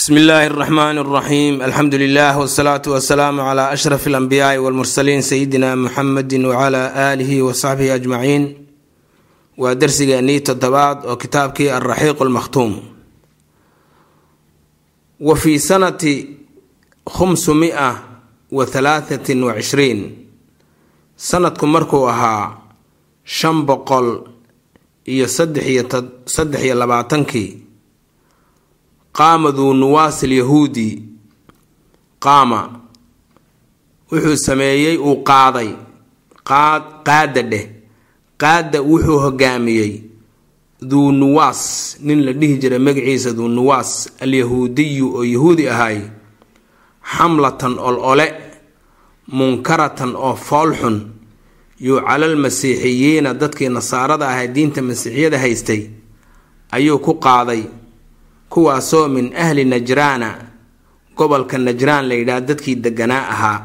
bsmi illaahi araxmaan araxiim alxamdu lilah wsalaatu wasalaamu cla ashraf alambiyaai walmursaliin sayidina muxamedi wcla aalihi wasaxbihi ajmaciin waa darsigeenii toddobaad oo kitaabkii alraxiiq lmakhtuum wa fii sanati khumsumia wa halaahatin wa cishriin sanadku markuu ahaa shan boqol iyo saddex iyo saddex iyo labaatankii qaama duu nuwaas alyahuudi qaama. Wuxuu sameeyey uu qaaday. Qaada dheh. Qaada wuxuu hogaamiyey. Duu nuwaas. Nin la dhihi jiray magaciisa duu nuwaas. Alyahuudiyu oo yahuudi ahay. Xamlatan ol ole. Munkaratan oo foolxun yuu calal masiixiyiina dadkii nasaarada ahay diinta masiixiyada haystay. Ayuu ku qaaday kuwaasoo min ahli najraana gobolka najraan la yidhaah dadkii deganaa ahaa.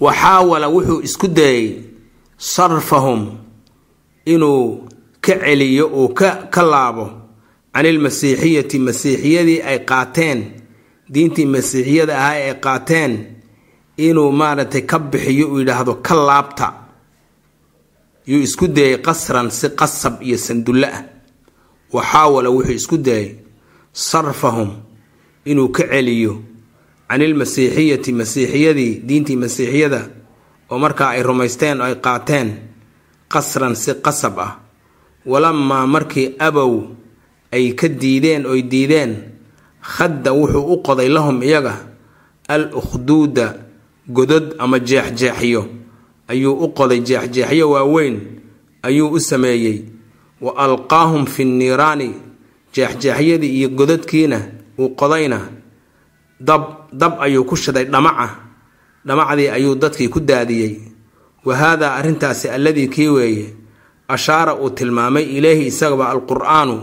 Wa xaawala wuxuu isku dayay sarfahum inuu ka celiyo uu ka ka laabo can ilmasiixiyati masiixiyadii ay qaateen diintii masiixiyada ahaa ay qaateen inuu maaragtay ka bixiyo uu yidhaahdo ka laabta. Yuu isku dayay qasran si qasab iyo sandulle ah wa xaawala wuxuu isku dayay sarfahum inuu ka celiyo can ilmasiixiyati masiixiyadii diintii masiixiyada oo markaa ay rumaysteen oo ay qaateen qasran si qasab ah. Walamaa markii abow ay ka diideen oy diideen khadda wuxuu u qoday lahum iyaga al ukhduuda godod ama jeexjeexyo. Ayuu u qoday jeexjeexyo waaweyn ayuu u sameeyey wa alqaahum fi nniiraani jeexjeexyadii iyo godadkiina uu qodayna. Dab dab ayuu ku shiday dhamaca. Dhamacdii ayuu dadkii ku daadiyey. Wa haadaa arrintaasi alladii kii weeye ashaara uu tilmaamay ileyhi isagaba alqur-aanu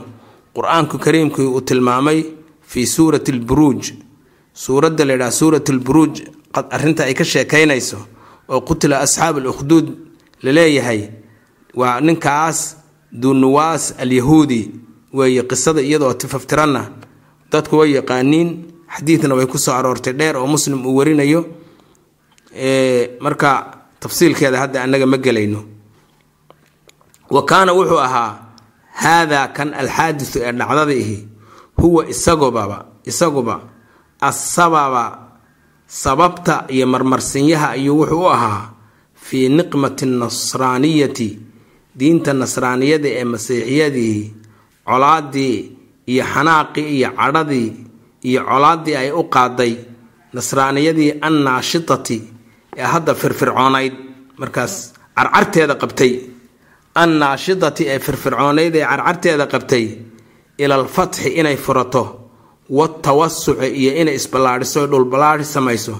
qur'aanku kariimkii uu tilmaamay fii suurati lburuuj suuradda la yidhaha suurat lburuuj arrinta ay ka sheekaynayso oo qutila asxaab alukhduud la leeyahay waa ninkaas dunuwaas alyahuudi weeye qisada iyadoo tifaftiranna dadku way yaqaaniin xadiidna way ku soo aroortay dheer oo muslim uu warinayo. Marka tafsiilkeeda hadda annaga ma gelayno. Wa kaana wuxuu ahaa haadaa kan alxaadisu ee dhacdada ihi huwa isagubaba isaguba asababa sababta iyo marmarsinyaha ayuu wuxuu u ahaa fii niqmati nasraaniyati diinta nasraaniyada ee masiixiyadii colaadii iyo xanaaqii iyo cadhadii iyo colaadii ay u qaaday nasraaniyadii annaashitati ee hadda firfircoonayd. Markaas carcarteeda qabtay. Annaashitati ee firfircoonayd ee carcarteeda qabtay ilalfatxi inay furato watawasuci iyo inay isballaadhiso dhulballaadhi samayso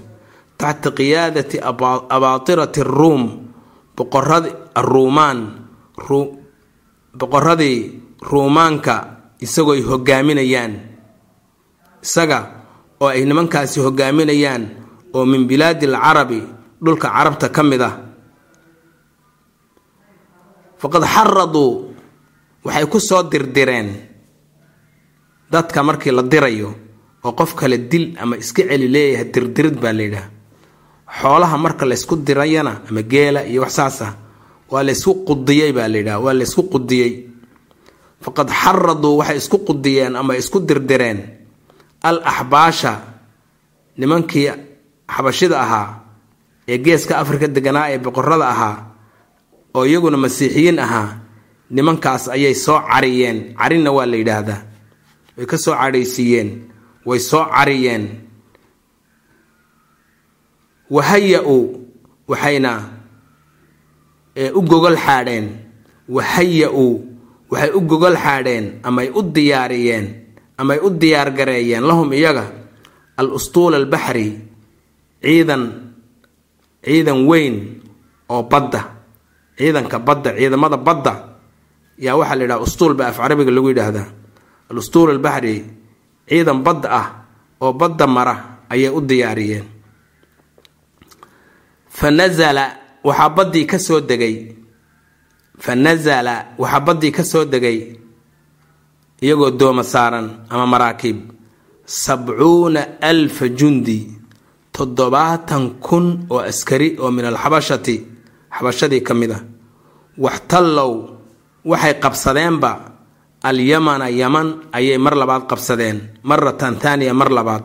taxta qiyaadati abaatirati ruum boqoradi aruumaan boqoradii ruumaanka isagoo ay hogaaminayaan isaga oo ay nimankaasi hogaaminayaan oo min bilaadi alcarabi dhulka carabta ka mid ah. Faqad xaraduu waxay ku soo dirdireen dadka markii la dirayo oo qof kale dil ama iska celi leeyahay dirdirid baa la yidhaha. Xoolaha marka laysku dirayana ama geela iyo wax saas ah waa laysku qudiyey baa la yidhaha. Waa laysku qudiyey faqad xaraduu waxay isku qudiyeen ama isku dirdireen al axbaasha nimankii xabashida ahaa ee geeska afrika deganaa ee boqorada ahaa oo iyaguna masiixiyiin ahaa nimankaas ayay soo cariyeen. Carina waa la yidhaahdaa. Way ka soo cadhaysiiyeen way soo cariyeen. Wahaya-u waxayna u gogol xaadheen wahaya-u waxay u gogol xaadheen amay u diyaariyeen amay u diyaargareeyeen lahum iyaga al ustuul albaxri ciidan ciidan weyn oo badda ciidanka badda ciidamada badda yaa waxaa la yidhaha ustuul baa af carabiga lagu yidhaahdaa. Al ustuul albaxri ciidan badda ah oo badda mara ayay u diyaariyeen. Fa nasala waxaa baddii ka soo degay. Fa nasala waxaa baddii ka soo degay. Iyagoo dooma saaran ama maraakiib sabcuuna alfa jundi toddobaatan kun oo askari oo min alxabashati. Xabashadii ka mid ah. Waxtallow waxay qabsadeenba. Alyamana yaman ayay mar labaad qabsadeen. Maratan thaaniya mar labaad.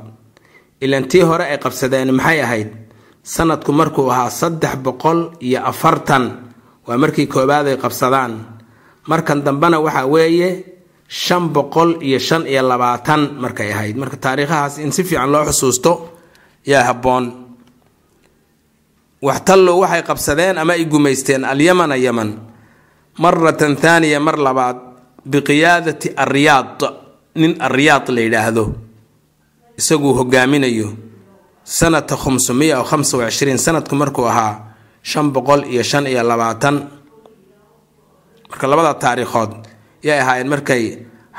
Ilan tii hore ay qabsadeen maxay ahayd sanadku markuu ahaa saddex boqol iyo afartan waa markii koobaad ay qabsadaan. Markan dambena waxa weeye shan boqol iyo shan iyo labaatan markay ahayd. Marka taariikhahaas in si fiican loo xusuusto yaa habboon. Waxtallow waxay qabsadeen ama ay gumaysteen alyamana yaman. Maratan thaaniya mar labaad biqiyaadati aryaad nin aryaad la yidhaahdo. Isaguu hogaaminayo sanata khumsumiya oo khamsa wacishriin sanadku markuu ahaa shan boqol iyo shan iyo labaatan. Marka labada taariikhood yay ahaayeen markay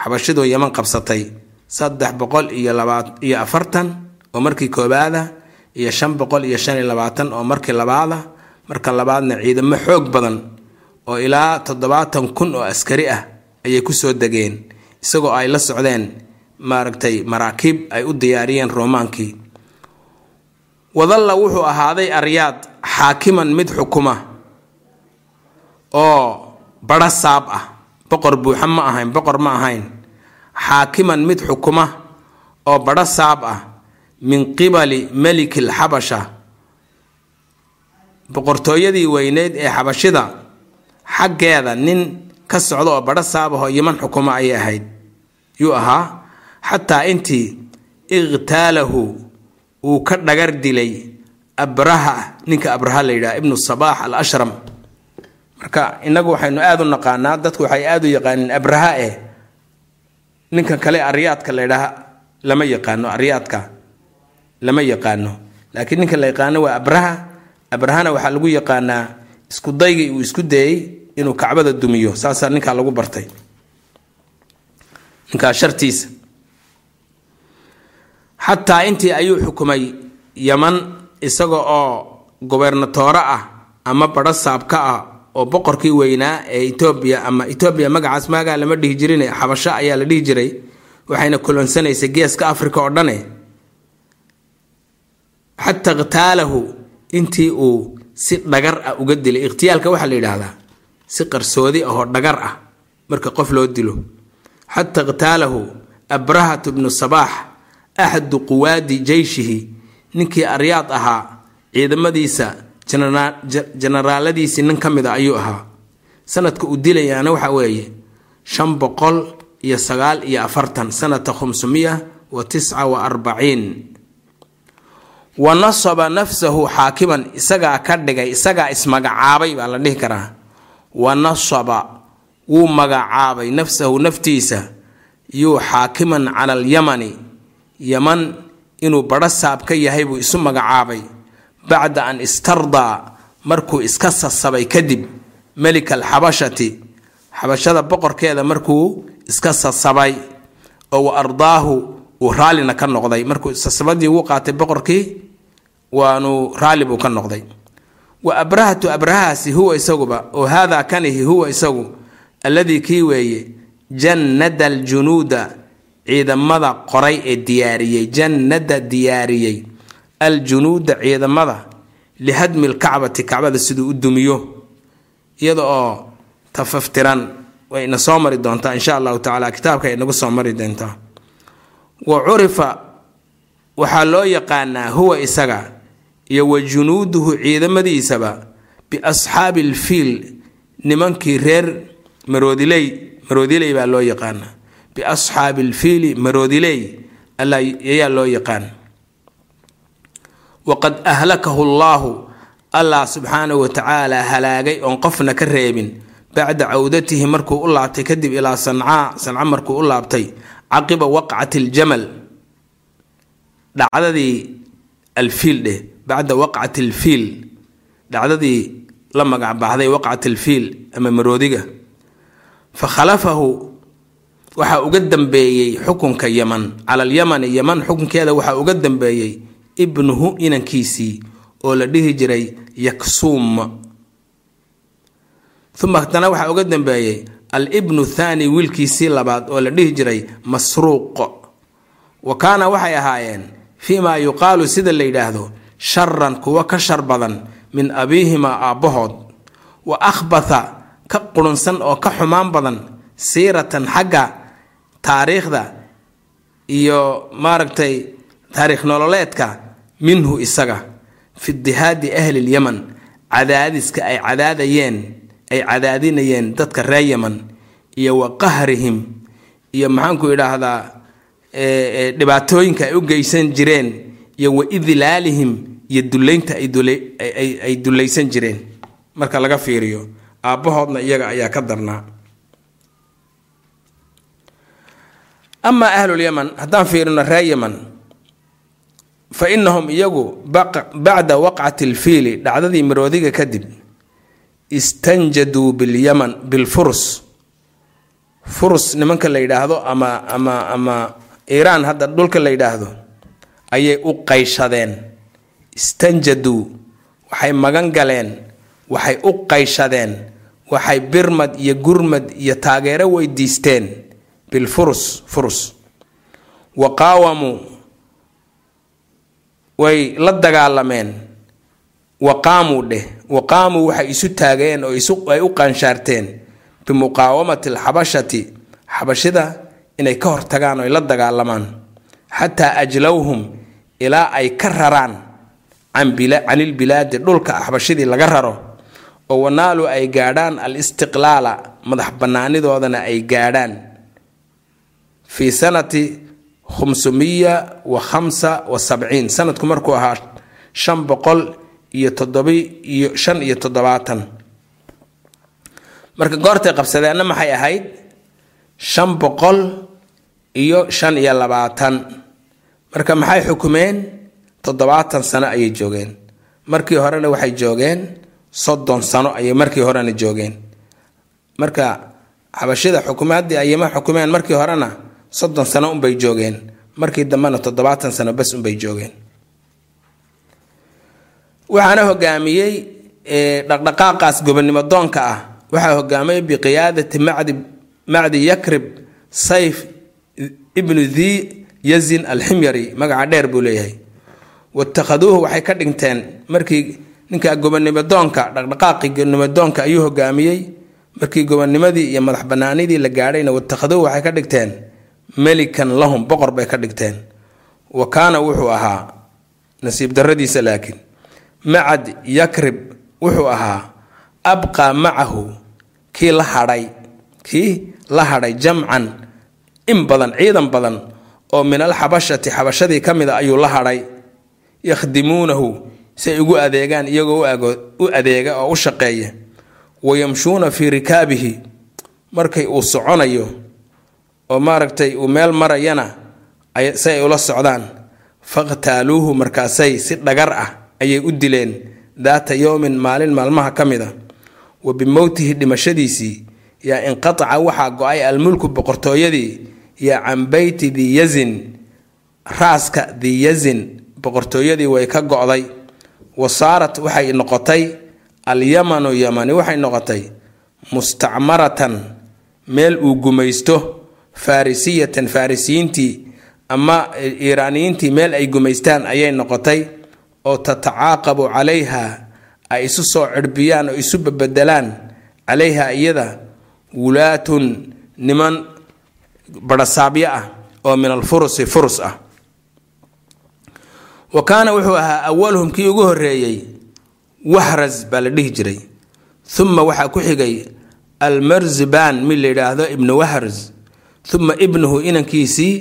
xabashidu yaman qabsatay saddex boqol iyo labaa iyo afartan oo markii koobaada iyo shan boqol iyo shan iyo labaatan oo markii labaada. Marka labaadna ciidamo xoog badan oo ilaa toddobaatan kun oo askari ah ayay ku soo degeen isagoo ay la socdeen maaragtay maraakiib ay u diyaariyeen roomaankii wadalla wuxuu ahaaday aryaad xaakiman mid xukuma oo badho saab ah. Boqor buuxa ma ahayn boqor ma ahayn. Xaakiman mid xukuma oo badho saab ah min qibali meliki lxabasha boqortooyadii weyneyd ee xabashida xaggeeda nin ka socda oo badho saab ahoo yaman xukuma ayay ahayd. Yuu ahaa xataa intii ikhtaalahu uu ka dhagar dilay abraha ninka abraha la yidhaha ibnu sabaax al ashram marka innagu waxaynu aada u naqaanaa dadku waxay aada u yaqaaniin abraha eh ninkan kale aryaadka la ydhaha lama yaqaano aryaadka lama yaqaano. Laakiin ninka la yaqaano waa abraha. Abrahana waxaa lagu yaqaanaa isku daygii uu isku dayey inuu kacbada dumiyo saasaa ninkaa lagu bartay. Ninkaa shartiisa xataa intii ayuu xukumay yaman isaga oo gobernatoore ah ama badho saabka ah oo boqorkii weynaa ee etoobiya ama etoobiya magacaas maagaa lama dhihi jirin xabasho ayaa la dhihi jiray waxayna kolonsanaysay geeska africa oo dhane. Xataa ikhtaalahu intii uu si dhagar ah uga dilay ikhtiyaalka waxaa la yidhaahdaa si qarsoodi ahoo dhagar ah marka qof loo dilo. Xataa ikhtaalahu abrahatu bnu sabaax axadu quwaadi jeyshihi ninkii aryaad ahaa ciidamadiisa jenaraaladiisii nin ka mid a ayuu ahaa. Sanadka uu dilayaana waxa weeye shan boqol iyo sagaal iyo afartan sanata khumsumiya wa tisca wa arbaciin. Wa nasaba nafsahu xaakiman isagaa ka dhigay isagaa ismagacaabay baa la dhihi karaa. Wa nasaba wuu magacaabay nafsahu naftiisa yuu xaakiman cala alyamani yaman inuu badho saab ka yahay buu isu magacaabay bacda an istardaa markuu iska sasabay kadib melika alxabashati xabashada boqorkeeda markuu iska sasabay oo wa ardaahu uu raallina ka noqday. Markuu sasabadii wuu qaatay boqorkii waanu raalli buu ka noqday. Wa abrahatu abrahahaasi huwa isaguba oo haadaa kanihi huwa isagu alladii kii weeye jannada aljunuuda ciidamada qoray ee diyaariyey jannada diyaariyey aljunuuda ciidamada lihadmi lkacbati kacbada siduu u dumiyo iyada oo tafaftiran. Wayna soo mari doontaa insha allahu tacala kitaabka ay nagu soo mari doontaa wa curifa waxaa loo yaqaanaa huwa isaga iyo wa junuuduhu ciidamadiisaba biasxaabi alfiil nimankii reer maroodiley maroodiley baa loo yaqaanaa biasxaabi alfiili maroodiley ayaa loo yaqaan waqad ahlakahu llaahu allah subxaanahu wa tacaala halaagay oon qofna ka reebin bacda cawdatihi markuu u laabtay kadib ilaa sancaa sanca markuu u laabtay caqiba waqcati aljamal dhacdadii alfiil dheh bacda waqcati alfiil dhacdadii la magac waqcati alfiil ama maroodiga fa khalafahu waxaa uga dambeeyey xukunka yaman cala alyamani yaman xukunkeeda waxaa uga dambeeyey ibnuhu inankiisii oo la dhihi jiray yaksuum uma haddana waxaa uga dambeeyey al ibnu thaani wiilkiisii labaad oo la dhihi jiray masruuq. Wa kaana waxay ahaayeen fii maa yuqaalu sida la yidhaahdo sharan kuwa ka shar badan min abiihimaa aabbahood. Wa akhbatha ka qurunsan oo ka xumaan badan siiratan xagga taariikhda iyo maaragtay taariikh nololeedka minhu isaga fi dihaadi ahli lyaman cadaadiska ay cadaadayeen ay cadaadinayeen dadka reer yaman iyo wa qahrihim iyo maxaanku idhaahdaa dhibaatooyinka ay u geysan jireen iyo wa idlaalihim iyo dullaynta ay dullaysan jireen. Marka laga fiiriyo aabbahoodna iyaga ayaa ka darnaa amaa ahlulyaman haddaan fiirino reer yaman fa innahum iyagu bacda waqcati alfiili dhacdadii maroodiga kadib istanjaduu bilyaman bilfurus furus nimanka la yidhaahdo ama ama ama iiraan hadda dhulka la yidhaahdo ayay u qayshadeen istanjaduu waxay magan galeen waxay u qayshadeen waxay birmad iyo gurmad iyo taageero weydiisteen bilfurus furus wa qaawamuu way la dagaalameen. wa qaamuu dheh. wa qaamuu waxay isu taageen oo ay u qaanshaarteen. bimuqaawamati alxabashati xabashida inay ka hortagaan oy la dagaalamaan. xataa ajlowhum ilaa ay ka raraan canilbilaadi dhulka xabashidii laga raro. oo wanaalu ay gaadhaan al istiqlaala madax bannaanidoodana ay gaadhaan fii sanati khumsumiya wa khamsa wa sabciin. Sanadku markuu ahaa shan boqol iyo toddobi iyo shan iyo toddobaatan. Marka goortay qabsadeenna maxay ahayd? Shan boqol iyo shan iyo labaatan. Marka maxay xukumeen? Toddobaatan sano ayay joogeen. Markii horena waxay joogeen soddon sano ayay markii horena joogeen. Marka xabashida xukumaadii ayama xukumeen markii horena soddon sano unbay joogeen. Markii dambena toddobaatan sano bas unbay joogeen. Waxaana hogaamiyey dhaqdhaqaaqaas gobonimo doonka ah. Waxaa hogaamiyey biqiyaadati macdi macdi yakrib sayf ibnu dhi yazin alximyari magaca dheer buu leeyahay. Watakhaduuhu waxay ka dhigteen markii ninka gobonimo doonka dhaqdhaqaaqii gobonimo doonka ayuu hogaamiyey. Markii gobonimadii iyo madax banaanidii la gaadhayna watakhaduuhu waxay ka dhigteen melikan lahum boqor bay ka dhigteen. Wa kaana wuxuu ahaa nasiib daradiisa laakiin macad yakrib wuxuu ahaa abqaa macahu kii la hadhay kii la hadhay jamcan in badan ciidan badan oo min alxabashati xabashadii ka mid a ayuu la hadhay. Yakhdimuunahu si ay ugu adeegaan iyagoo u adeega oo u shaqeeya wayamshuuna fii rikaabihi markay uu soconayo oo maaragtay uu meel marayana si ay ula socdaan. Fakhtaaluuhu markaasay si dhagar ah ayay u dileen daata yowmin maalin maalmaha ka mid a wa bimowtihi dhimashadiisii yaa inqataca waxaa go'ay almulku boqortooyadii yaa can beyti diyazin raaska diyazin boqortooyadii way ka go-day. Wa saarat waxay noqotay alyamanu yamani waxay noqotay mustacmaratan meel uu gumaysto farrisiyatan farrisiyiintii ama iiraaniyiintii meel ay gumaystaan ayay noqotay oo tatacaaqabu calayha ay isu soo cirbiyaan oo isu babedelaan calayha iyada wulaatun niman barasaabyo ah oo min alfurusi furus ah. Wa kaana wuxuu ahaa awaluhum kii ugu horeeyey wahras baa la dhihi jiray uma waxaa ku xigay almarzibaan mid la yidhaahdo ibnu wahras uma ibnuhu inankiisii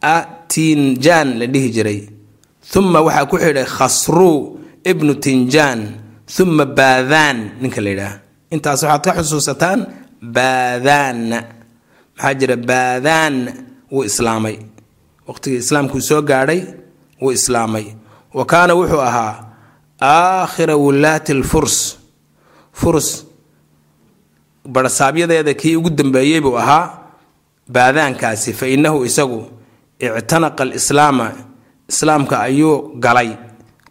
atinjaan la dhihi jiray. Uma waxaa ku xidhay khasruu ibnu tinjaan uma baadaan ninka la yidhaah. Intaas waxaad ka xusuusataan baadaanna. Maxaa jira? Baadaan wuu islaamay. Waqtigii islaamkuu soo gaadhay wuu islaamay. Wa kaana wuxuu ahaa aakhira wulaati lfurs furs barsaabyadeeda kii ugu dambeeyey buu ahaa baadaankaasi fa innahu isagu ictanaqa alislaama islaamka ayuu galay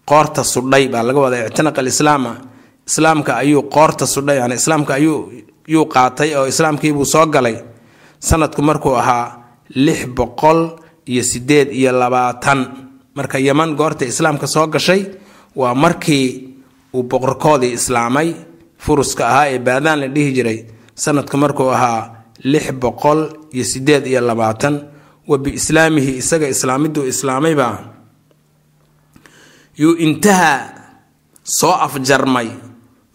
qoorta sudhay baa laga wadaa ictanaqa alislaama islaamka ayuu qoorta sudhay yani islaamka ayuu yuu qaatay oo islaamkiibuu soo galay. Sanadku markuu ahaa lix boqol iyo sideed iyo labaatan. Marka yeman goorta islaamka soo gashay waa markii uu boqorkoodii islaamay furuska ahaa ee baadaan la dhihi jiray. Sanadku markuu ahaa lix boqol iyo sideed iyo labaatan wa biislaamihi isaga islaamiduu islaamayba. Yuu intaha soo afjarmay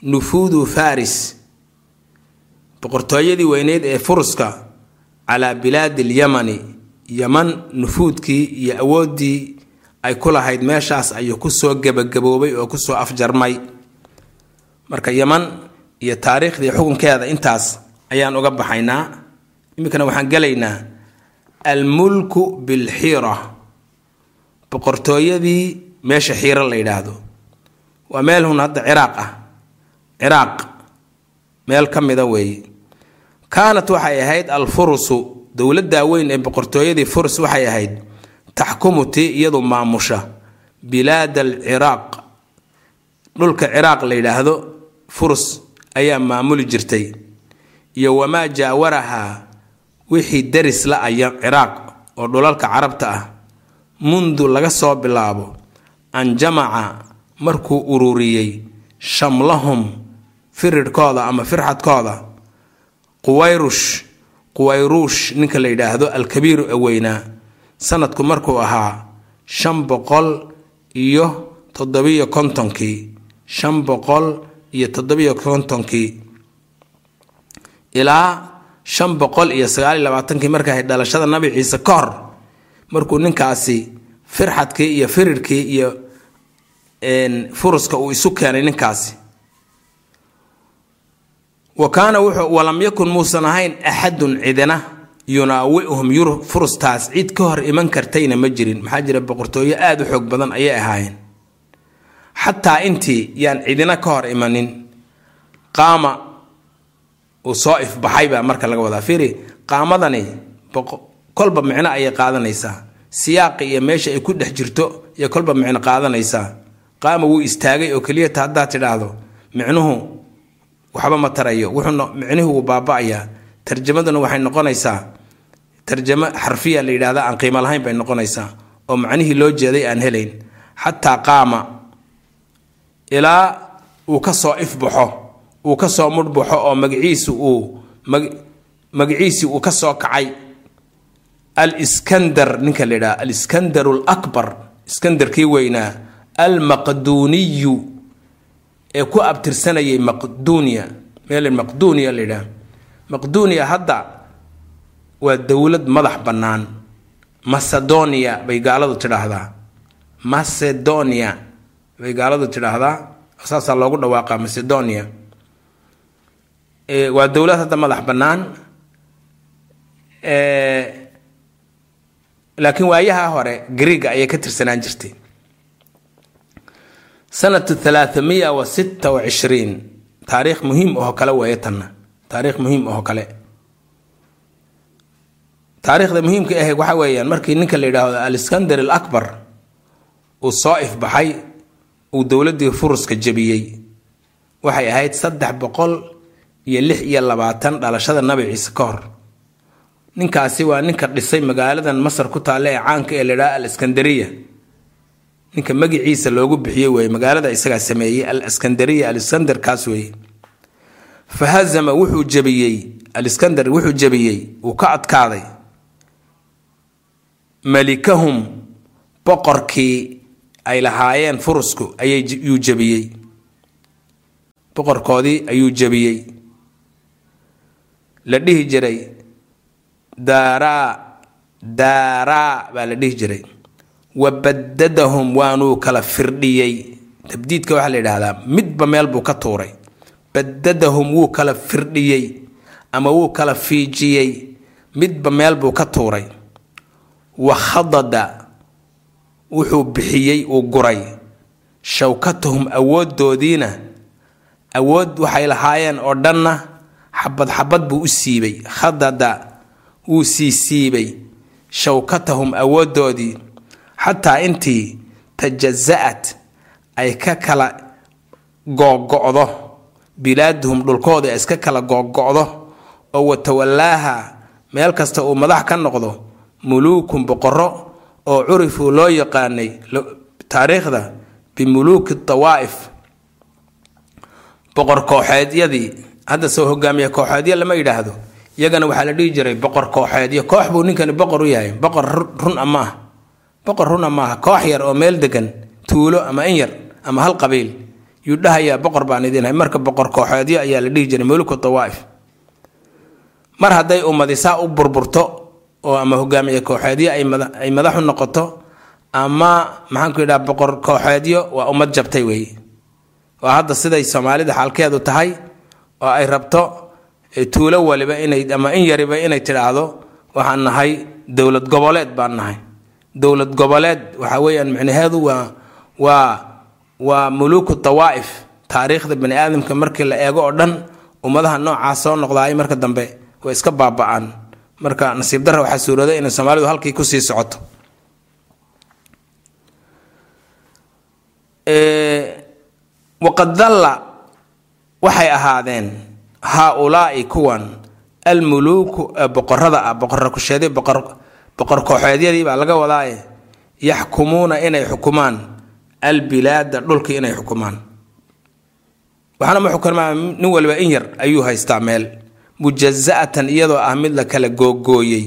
nufuudu faris boqortooyadii weyneyd ee furuska calaa bilaadi alyamani. Yaman nufuudkii iyo awooddii ay ku lahayd meeshaas ayuu ku soo gebagaboobay oo ku soo afjarmay. Marka yaman iyo taariikhdii xukunkeeda intaas ayaan uga baxaynaa. Iminkana waxaan gelaynaa almulku bilxiira. Boqortooyadii meesha xiiro la yidhaahdo. Waa meel hun hadda ciraaq ah. Ciraaq meel ka mida weeye kaanat waxay ahayd alfurusu dowladda weyn ee boqortooyadii furus waxay ahayd. Taxkumu tii iyadu maamusha. Bilaad alciraaq. Dhulka ciraaq la yidhaahdo furus ayaa maamuli jirtay iyo wamaa jaawarahaa wixii daris la aya ciraaq oo dhulalka carabta ah mundu laga soo bilaabo an jamaca markuu ururiyey shamlahum firirhkooda ama firxadkooda. Quwayrush quwayruush ninka la yidhaahdo alkabiiru aweynaa sanadku markuu ahaa shan boqol iyo toddobiyo kontonkii shan boqol iyo toddobiyo kontonkii ilaa shan boqol iyo sagaal iyo labaatankii markay ahayd dhalashada nabi ciise ka hor markuu ninkaasi firxadkii iyo firirkii iyo furuska uu isu keenay ninkaasi. Wa kaana wuxuu walam yakun muusan ahayn axadun cidina yunaawi'uhum yur furustaas cid ka hor iman kartayna ma jirin. Maxaa jira boqortooyo aada u xoog badan ayay ahaayeen. Xataa intii yaan cidina ka hor imanin qaama uu soo ifbaxay baa marka laga wadaa. Fiiri qaamadani kolba micno ayay qaadanaysaa. Siyaaqi iyo meesha ay ku dhex jirto iyo kolba micno qaadanaysaa. Qaama wuu istaagay oo keliyata haddaad tidhaahdo micnuhu waxba ma tarayo micnuhu wuu baaba-ayaa. Tarjamaduna waxay noqonaysaa tarjamo xarfiya la yidhahda aan qiimo lahayn bay noqonaysaa oo macnihii loo jeeday aan helayn. Xataa qaama ilaa uu ka soo ifbaxo uu ka soo mudhbaxo oo magaciisu uu magaciisii uu ka soo kacay. Aliskandar ninka la yidhaha aliskandar alakbar iskandarkii weynaa almaqduuniyu ee ku abtirsanayay maqduuniya. Meel maqduuniya la yidhaha. Maqduuniya hadda waa dowlad madax bannaan. Macedonia bay gaaladu tidhaahdaa. Macedonia bay gaaladu tidhaahdaa. Saasaa loogu dhawaaqaa macedonia waa dowlad hadda madax bannaan. Laakiin waayaha hore griega ayay ka tirsanaan jirtay. Sanatu thalaathamia wa sitta wa cishriin taariikh muhiim oo kale weeye tanna. Taariikh muhiim oo kale. Taariikhda muhiimka ah waxa weeyaan markii ninka la yidhaahdo aliskandar al akbar uu soo ifbaxay uu dowladdii furuska jebiyey. Waxay ahayd saddex boqol iyo lix iyo labaatan dhalashada nabi ciise ka hor. Ninkaasi waa ninka dhisay magaaladan masar ku taalla ee caanka ee la yidhaha al iskandariya ninka magiciisa loogu bixiyey weeye magaalada isagaa sameeyey al iskandariya al iskandar kaas weeye fa wuxuu jebiyey aliskandar wuxuu jebiyey uu ka adkaaday. Malikahum boqorkii ay lahaayeen furusku ayayuu jebiyey. Boqorkoodii ayuu jebiyey la dhihi jiray. Daaraa daaraa baa la dhihi jiray. Wa badadahum waanuu kala firdhiyey. Tabdiidka waxaa la yidhaahdaa midba meel buu ka tuuray. Badadahum wuu kala firdhiyey ama wuu kala fiijiyey. Midba meel buu ka tuuray. Wa khadada wuxuu bixiyey uu guray. Shawkatahum awooddoodiina awood waxay lahaayeen oo dhanna xabad xabad buu u siibay khadada wuu sii siibay shawkatahum awooddoodii xataa intii tajaza'at ay ka kala googo'do bilaaduhum dhulkooda iska kala go'go'do oo watawallaaha meel kasta uu madax ka noqdo muluukun boqorro oo curifuu loo yaqaanay taariikhda bimuluuki dawaa'if boqor kooxeedyadii hadda soo hogaamiye kooxeedyo lama yidhaahdo. Iyagana waxaa la dhihi jiray boqor kooxeedyo koox buu ninkani boqor u yahay. Boqor run a maaha boqor runa maaha koox yar oo meel degan tuulo ama in yar ama hal qabiil. Yuu dhahayaa boqor baan idinhay marka boqor kooxeedyo ayaa la dhihi jiray muluku dawaa'if mar hadday ummadi saa u burburto oo ama hogaamiye kooxeedyo ay madaxu noqoto ama maxaanku yidhaha boqor kooxeedyo waa ummad jabtay weeye waa hadda siday soomaalida xaalkeedu tahay oo ay rabto tuulo waliba inay ama in yariba inay tidhaahdo waxaan nahay dowlad goboleed baan nahay. Dowlad goboleed waxa weeyaan micnaheedu waa waa waa muluuku dawaa'if taariikhda bani aadamka markii la eego oo dhan ummadaha noocaas soo noqdaay marka dambe way iska baaba-aan. Marka nasiib darra waxaa suurooday inay soomaalidu halkii ku sii socoto. Waqad dalla waxay ahaadeen haa-ulaa'i kuwan almuluuku boqorada ah boqorra kusheedi boqor kooxeedyadii baa laga wadaaye yaxkumuuna inay xukumaan albilaada dhulkii inay xukumaan. Waxaana ma xukumaa nin waliba in yar ayuu haystaa meel mujaza'atan iyadoo ah mid la kala googooyey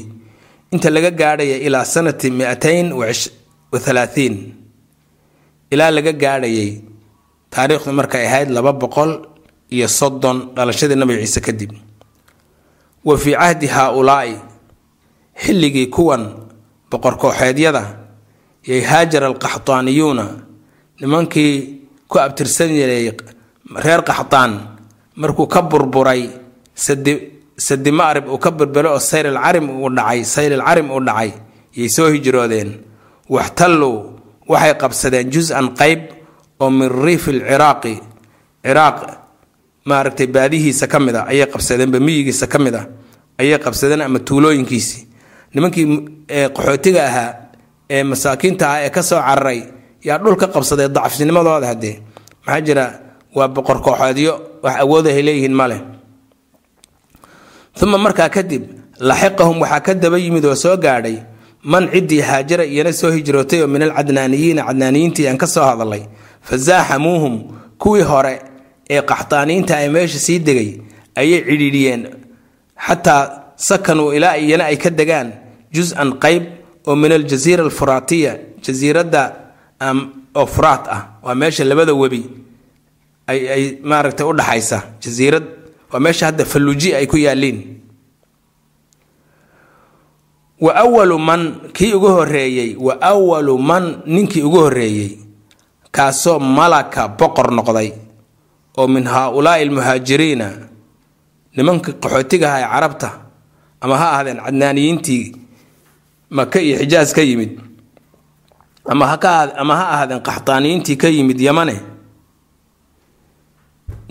inta laga gaadhaya ilaa sanati miatain wa halaatiin ilaa laga gaadhayay taariikhdu markay ahayd laba boqol iyo soddon dhalashadii nabi ciise kadib wa fii cahdi haa-ulaa'i xilligii kuwan boqor kooxeedyada yay haajara alqaxdaaniyuuna nimankii ku abtirsan jiray reer qaxdaan markuu ka burburay sadi sadi ma'rib uu ka burburay oo sayr alcarim uu dhacay sayr alcarim uu dhacay yay soo hijroodeen. Waxtalluu waxay qabsadeen jus-an qeyb oo min riifi alciraaqi ciraaq maaragtay baadihiisa ka mid a ayay qabsadeen bamiyigiisa ka mid a ayay qabsadeen ama tuulooyinkiisii nimankii qaxootiga ahaa ee masaakiinta ah ee ka soo cararay yaa dhul ka qabsaday dacfinimadooda haddee. Maxaa jira waa boqor kooxeedyo wax awoodahay leeyihiin maleh uma markaa kadib laxiqahum waxaa ka daba yimid oo soo gaadhay man ciddii haajara iyana soo hijrootay oo min alcadnaaniyiina cadnaaniyiintii aan ka soo hadalay fa kuwii hore ee qaxdaaniyiinta ay meesha sii degay ayay cidhiidhiyeen. Xataa sakanuu ilaa iyana ay ka degaan jus-an qeyb oo min aljasiira alfuraatiya jasiiradda oo furaat ah. Waa meesha labada webi ay ay maaragtay u dhaxaysa. Jasiirad waa meesha hadda falluuji ay ku yaaliin wa awalu man kii ugu horeeyey wa awalu man ninkii ugu horeeyey kaasoo malaka boqor noqday oo min haa-ulaa'i almuhaajiriina nimankii qaxootiga aha ee carabta ama ha ahdeen cadnaaniyiintii maka iyo xijaas ka yimid ama ama ha ahaadeen qaxdaaniyiintii ka yimid yamane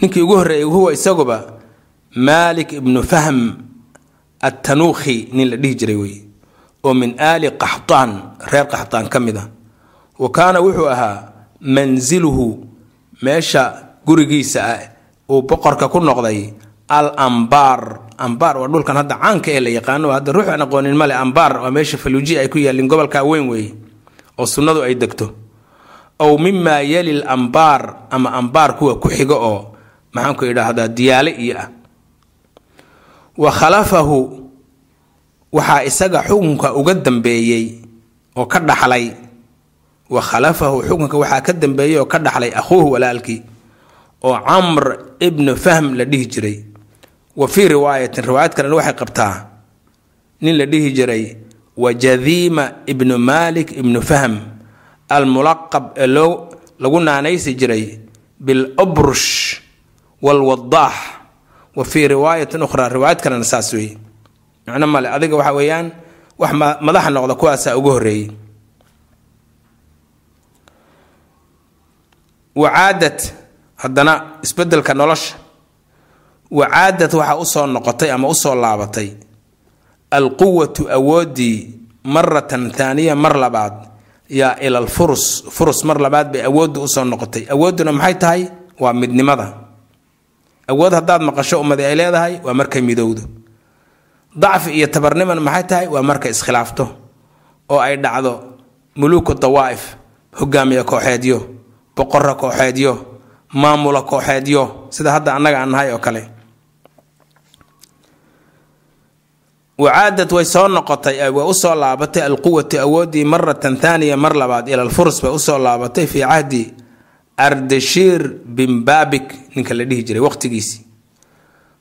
ninkii ugu horreeyay huwa isaguba maalik ibnu fahm attanuukhi nin la dhihi jiray wey oo min aali qaxdaan reer qaxdaan ka mid a wa kaana wuxuu ahaa mansiluhu meesha gurigiisa uu boqorka ku noqday al ambaar ambaar waa dhulkan hadda caanka ee la yaqaano. Hadda ruux aan aqoonin male ambaar waa meesha faluuji ay ku yaalliin gobolka weyn weeye oo sunnadu ay degto. Ow mimaa yali l ambaar ama ambaar kuwa ku xigo oo maxaanku idhaahdaa diyaale iyo ah. Wa khalafahu waxaa isaga xukunka uga dambeeyey oo ka dhaxlay. Wa khalafahu xukunka waxaa ka dambeeyey oo ka dhaxlay akhuuhu walaalkii oo camr ibnu fahm la dhihi jiray. Wa fii riwaayatin riwaayad kalena waxay qabtaa nin la dhihi jiray wa jadiima ibnu malik ibnu fahm almulaqab ee loo lagu naanaysi jiray bilobrush walwadaax wa fii riwaayatin ukhraa riwaayad kalena saas weeye. Macno male adiga waxa weeyaan wax madaxa noqda kuwaasaa ugu horreeyey. Wacaadad haddana isbeddelka nolosha wacaadad waxaa u soo noqotay ama u soo laabatay. Alquwatu awooddii maratan thaaniya mar labaad yaa ila alfurus furus mar labaad bay awooddu u soo noqotay. Awoodduna maxay tahay? Waa midnimada. Awood haddaad maqasho ummadi ay leedahay waa markay midowdo. Dacfi iyo tabarniman maxay tahay? Waa markay iskhilaafto oo ay dhacdo muluuku dawaa'if hogaamiye kooxeedyo boqorro kooxeedyo maamula kooxeedyo sida hadda annaga aan nahay oo kale. Wacaadad way soo noqotay way u soo laabatay alquwati awooddii maratan thaaniya mar labaad ila alfurs bay u soo laabatay fii cahdi ardashiir bin baabik ninka la dhihi jiray waqtigiisii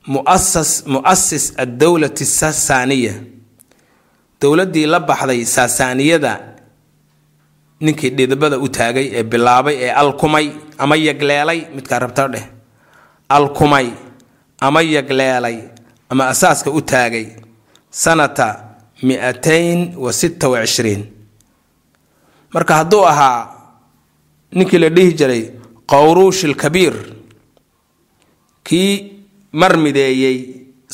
muasas muasis addowlati sasaaniya dowladdii la baxday saasaaniyada ninkii dhidibada u taagay ee bilaabay ee alkumay ama yagleelay midkaa rabta dheh. Alkumay ama yagleelay ama asaaska u taagay sanata mi-atayn wa sitta wa cishriin. Marka hadduu ahaa ninkii la dhihi jiray qowruush ilkabiir kii mar mideeyey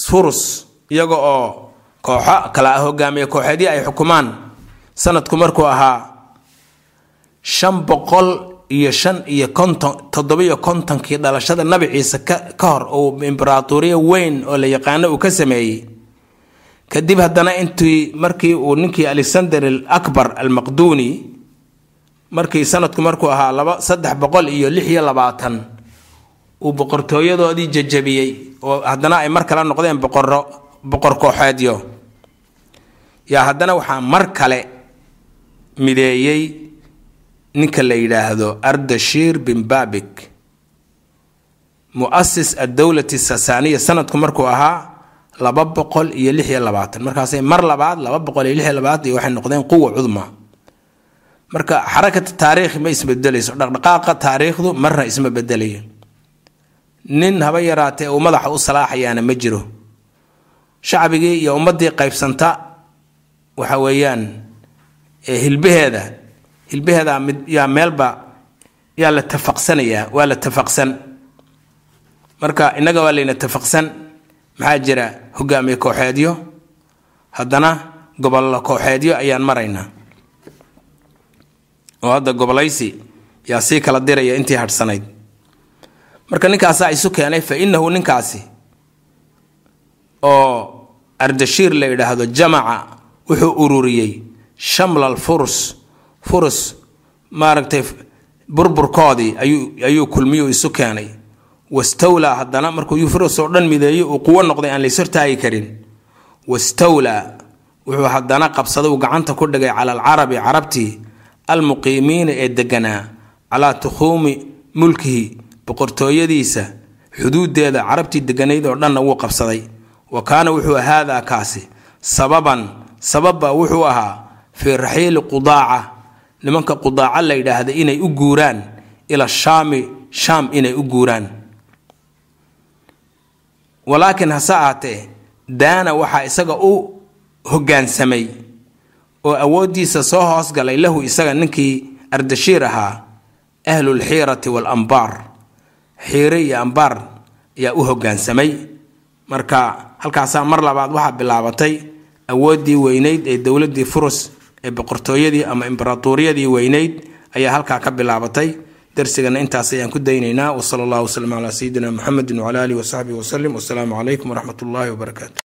furus iyaga oo kooxo kala hogaamiye kooxeedii ay xukumaan sanadku markuu ahaa shan boqol iyo shan iyo konton toddobiyo kontonkii dhalashada nabi ciise ka hor uu imberatoriya weyn oo la yaqaano uu ka sameeyey. Kadib haddana intii markii uu ninkii alexander al akbar almaqduuni markii sanadku markuu ahaa laba saddex boqol iyo lix iyo labaatan uu boqortooyadoodii jajabiyey oo haddana ay mar kale noqdeen boqoro boqor kooxeedyo. Yaa haddana waxaa mar kale mideeyey ninka la yidhaahdo ardashiir bin babik muasis addowlati sasaaniya sanadku markuu ahaa laba boqol iyo lix iyo labaatan. Markaasay mar labaad laba boqol iyo lix iyo labaatan iyo waxay noqdeen quwa cudma. Marka xarakata taariikhi ma isbedelayso dhaqdhaqaaqa taariikhdu marna isma bedelayo. Nin haba yaraatee uu madaxa u salaaxayaana ma jiro. Shacbigii iyo ummadii qaybsanta waxa weeyaan hilbaheeda hilbaheeda mid yaa meelba yaa la tafaqsanayaa waa la tafaqsan. Marka innaga waa layna tafaqsan maxaa jira? Hogaamiye kooxeedyo. Haddana gobollo kooxeedyo ayaan maraynaa. Oo hadda gobolaysi yaa sii kala diraya intii hadhsanayd. Marka ninkaasaa isu keenay fa innahu ninkaasi oo ardashiir la yidhaahdo jamaca wuxuu ururiyey shamlal furus furus maaragtay burburkoodii ayuu kulmiyuu isu keenay. Wastawlaa haddana markuu yufurus oo dhan mideeyey uu quwo noqday aan lays hortaagi karin. Wastawlaa wuxuu haddana qabsaday uu gacanta ku dhigay cala alcarabi carabtii almuqiimiina ee deganaa calaa tukhuumi mulkihi boqortooyadiisa xuduudeeda carabtii deganayd oo dhanna wuu qabsaday. Wa kaana wuxuu haadaa kaasi sababan sababba wuxuu ahaa fii raxiili qudaaca nimanka qudaaca la yidhaahda inay u guuraan ila shaami shaam inay u guuraan. Walaakiin hase ahaatee daana waxaa isaga u hoggaansamay oo awooddiisa soo hoosgalay lahu isaga ninkii ardashiir ahaa ahlulxiirati waalambaar xiire iyo ambaar ayaa u hoggaansamay marka halkaasaa mar labaad waxaa bilaabatay awooddii weynayd ee dowladdii furus ee boqortooyadii ama imberaatuuriyadii weynayd ayaa halkaa ka bilaabatay. Darsigana intaas ayaan ku daynaynaa. Wsala allahu waslm calaa sayidina muxamedi wcala alihi wasaxbihi wasalim wasalaamu calaykum waraxmat ullahi wabarakaatu